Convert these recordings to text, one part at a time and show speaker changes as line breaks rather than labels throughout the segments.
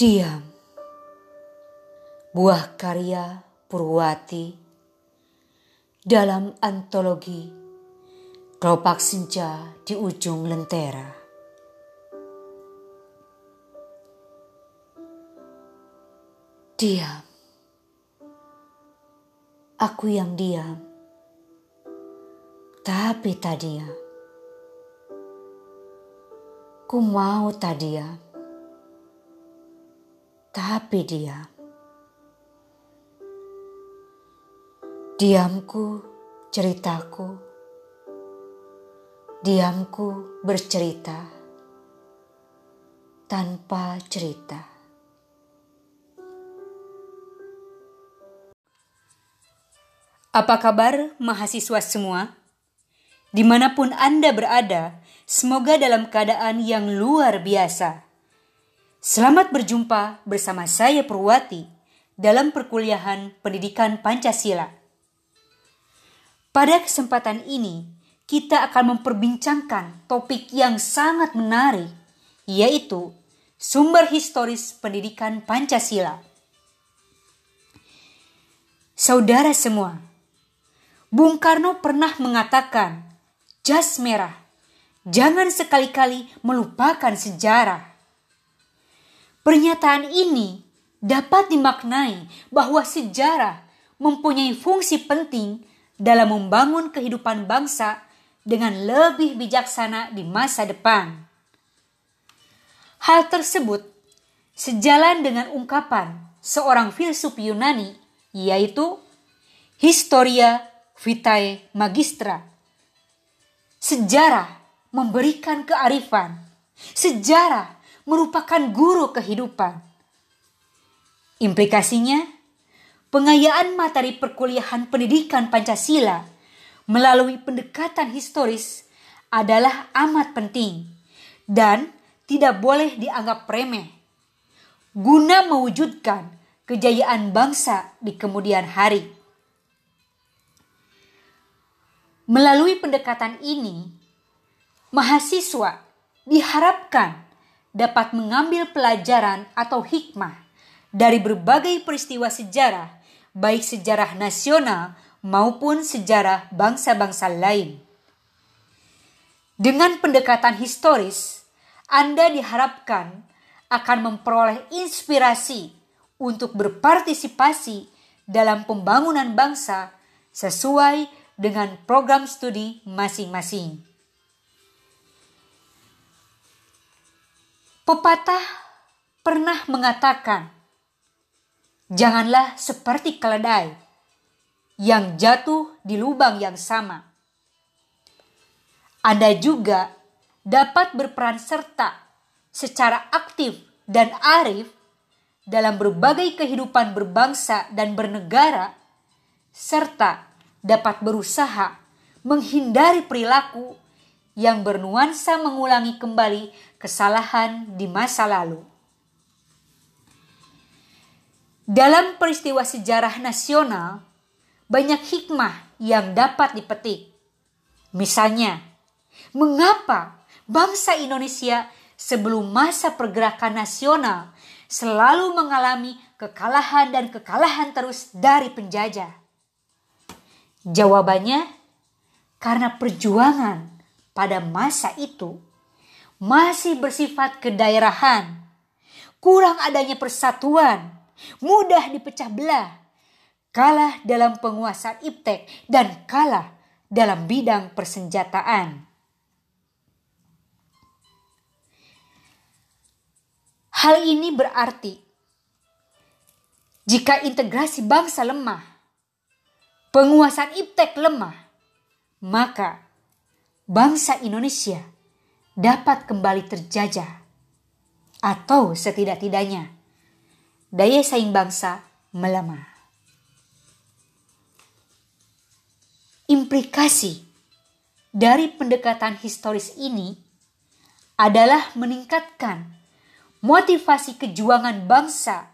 Diam. Buah karya Purwati dalam antologi Kelopak Senja di Ujung Lentera. Diam. Aku yang diam. Tapi tak diam. Ku mau tak diam. Tapi diam. Diamku, ceritaku. Diamku bercerita tanpa cerita.
Apa kabar mahasiswa semua? Di mana pun Anda berada, semoga dalam keadaan yang luar biasa. Selamat berjumpa bersama saya Purwati dalam perkuliahan pendidikan Pancasila. Pada kesempatan ini, kita akan memperbincangkan topik yang sangat menarik, yaitu sumber historis pendidikan Pancasila. Saudara semua, Bung Karno pernah mengatakan, "Jas merah, jangan sekali-kali melupakan sejarah." Pernyataan ini dapat dimaknai bahwa sejarah mempunyai fungsi penting dalam membangun kehidupan bangsa dengan lebih bijaksana di masa depan. Hal tersebut sejalan dengan ungkapan seorang filsuf Yunani yaitu Historia Vitae Magistra. Sejarah memberikan kearifan. Sejarah merupakan guru kehidupan. Implikasinya, pengayaan materi perkuliahan pendidikan Pancasila melalui pendekatan historis adalah amat penting dan tidak boleh dianggap remeh guna mewujudkan kejayaan bangsa di kemudian hari. Melalui pendekatan ini, mahasiswa diharapkan dapat mengambil pelajaran atau hikmah dari berbagai peristiwa sejarah baik sejarah nasional maupun sejarah bangsa-bangsa lain. Dengan pendekatan historis, Anda diharapkan akan memperoleh inspirasi untuk berpartisipasi dalam pembangunan bangsa sesuai dengan program studi masing-masing. Pepatah pernah mengatakan, Janganlah seperti keledai yang jatuh di lubang yang sama. Anda juga dapat berperan serta secara aktif dan arif dalam berbagai kehidupan berbangsa dan bernegara, serta dapat berusaha menghindari perilaku yang bernuansa mengulangi kembali kesalahan di masa lalu. Dalam peristiwa sejarah nasional, banyak hikmah yang dapat dipetik. Misalnya, mengapa bangsa Indonesia sebelum masa pergerakan nasional selalu mengalami kekalahan dan kekalahan terus dari penjajah? Jawabannya, karena perjuangan pada masa itu masih bersifat kedaerahan, kurang adanya persatuan, mudah dipecah belah, kalah dalam penguasaan iptek dan kalah dalam bidang persenjataan. Hal ini berarti jika integrasi bangsa lemah, penguasaan iptek lemah, maka bangsa Indonesia dapat kembali terjajah atau setidak-tidaknya daya saing bangsa melemah. Implikasi dari pendekatan historis ini adalah meningkatkan motivasi kejuangan bangsa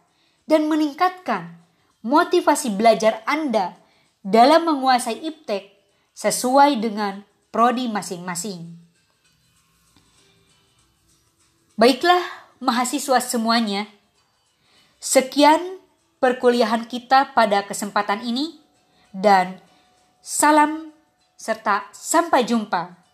dan meningkatkan motivasi belajar Anda dalam menguasai iptek sesuai dengan prodi masing-masing. Baiklah mahasiswa semuanya, Sekian perkuliahan kita pada kesempatan ini dan salam serta sampai jumpa.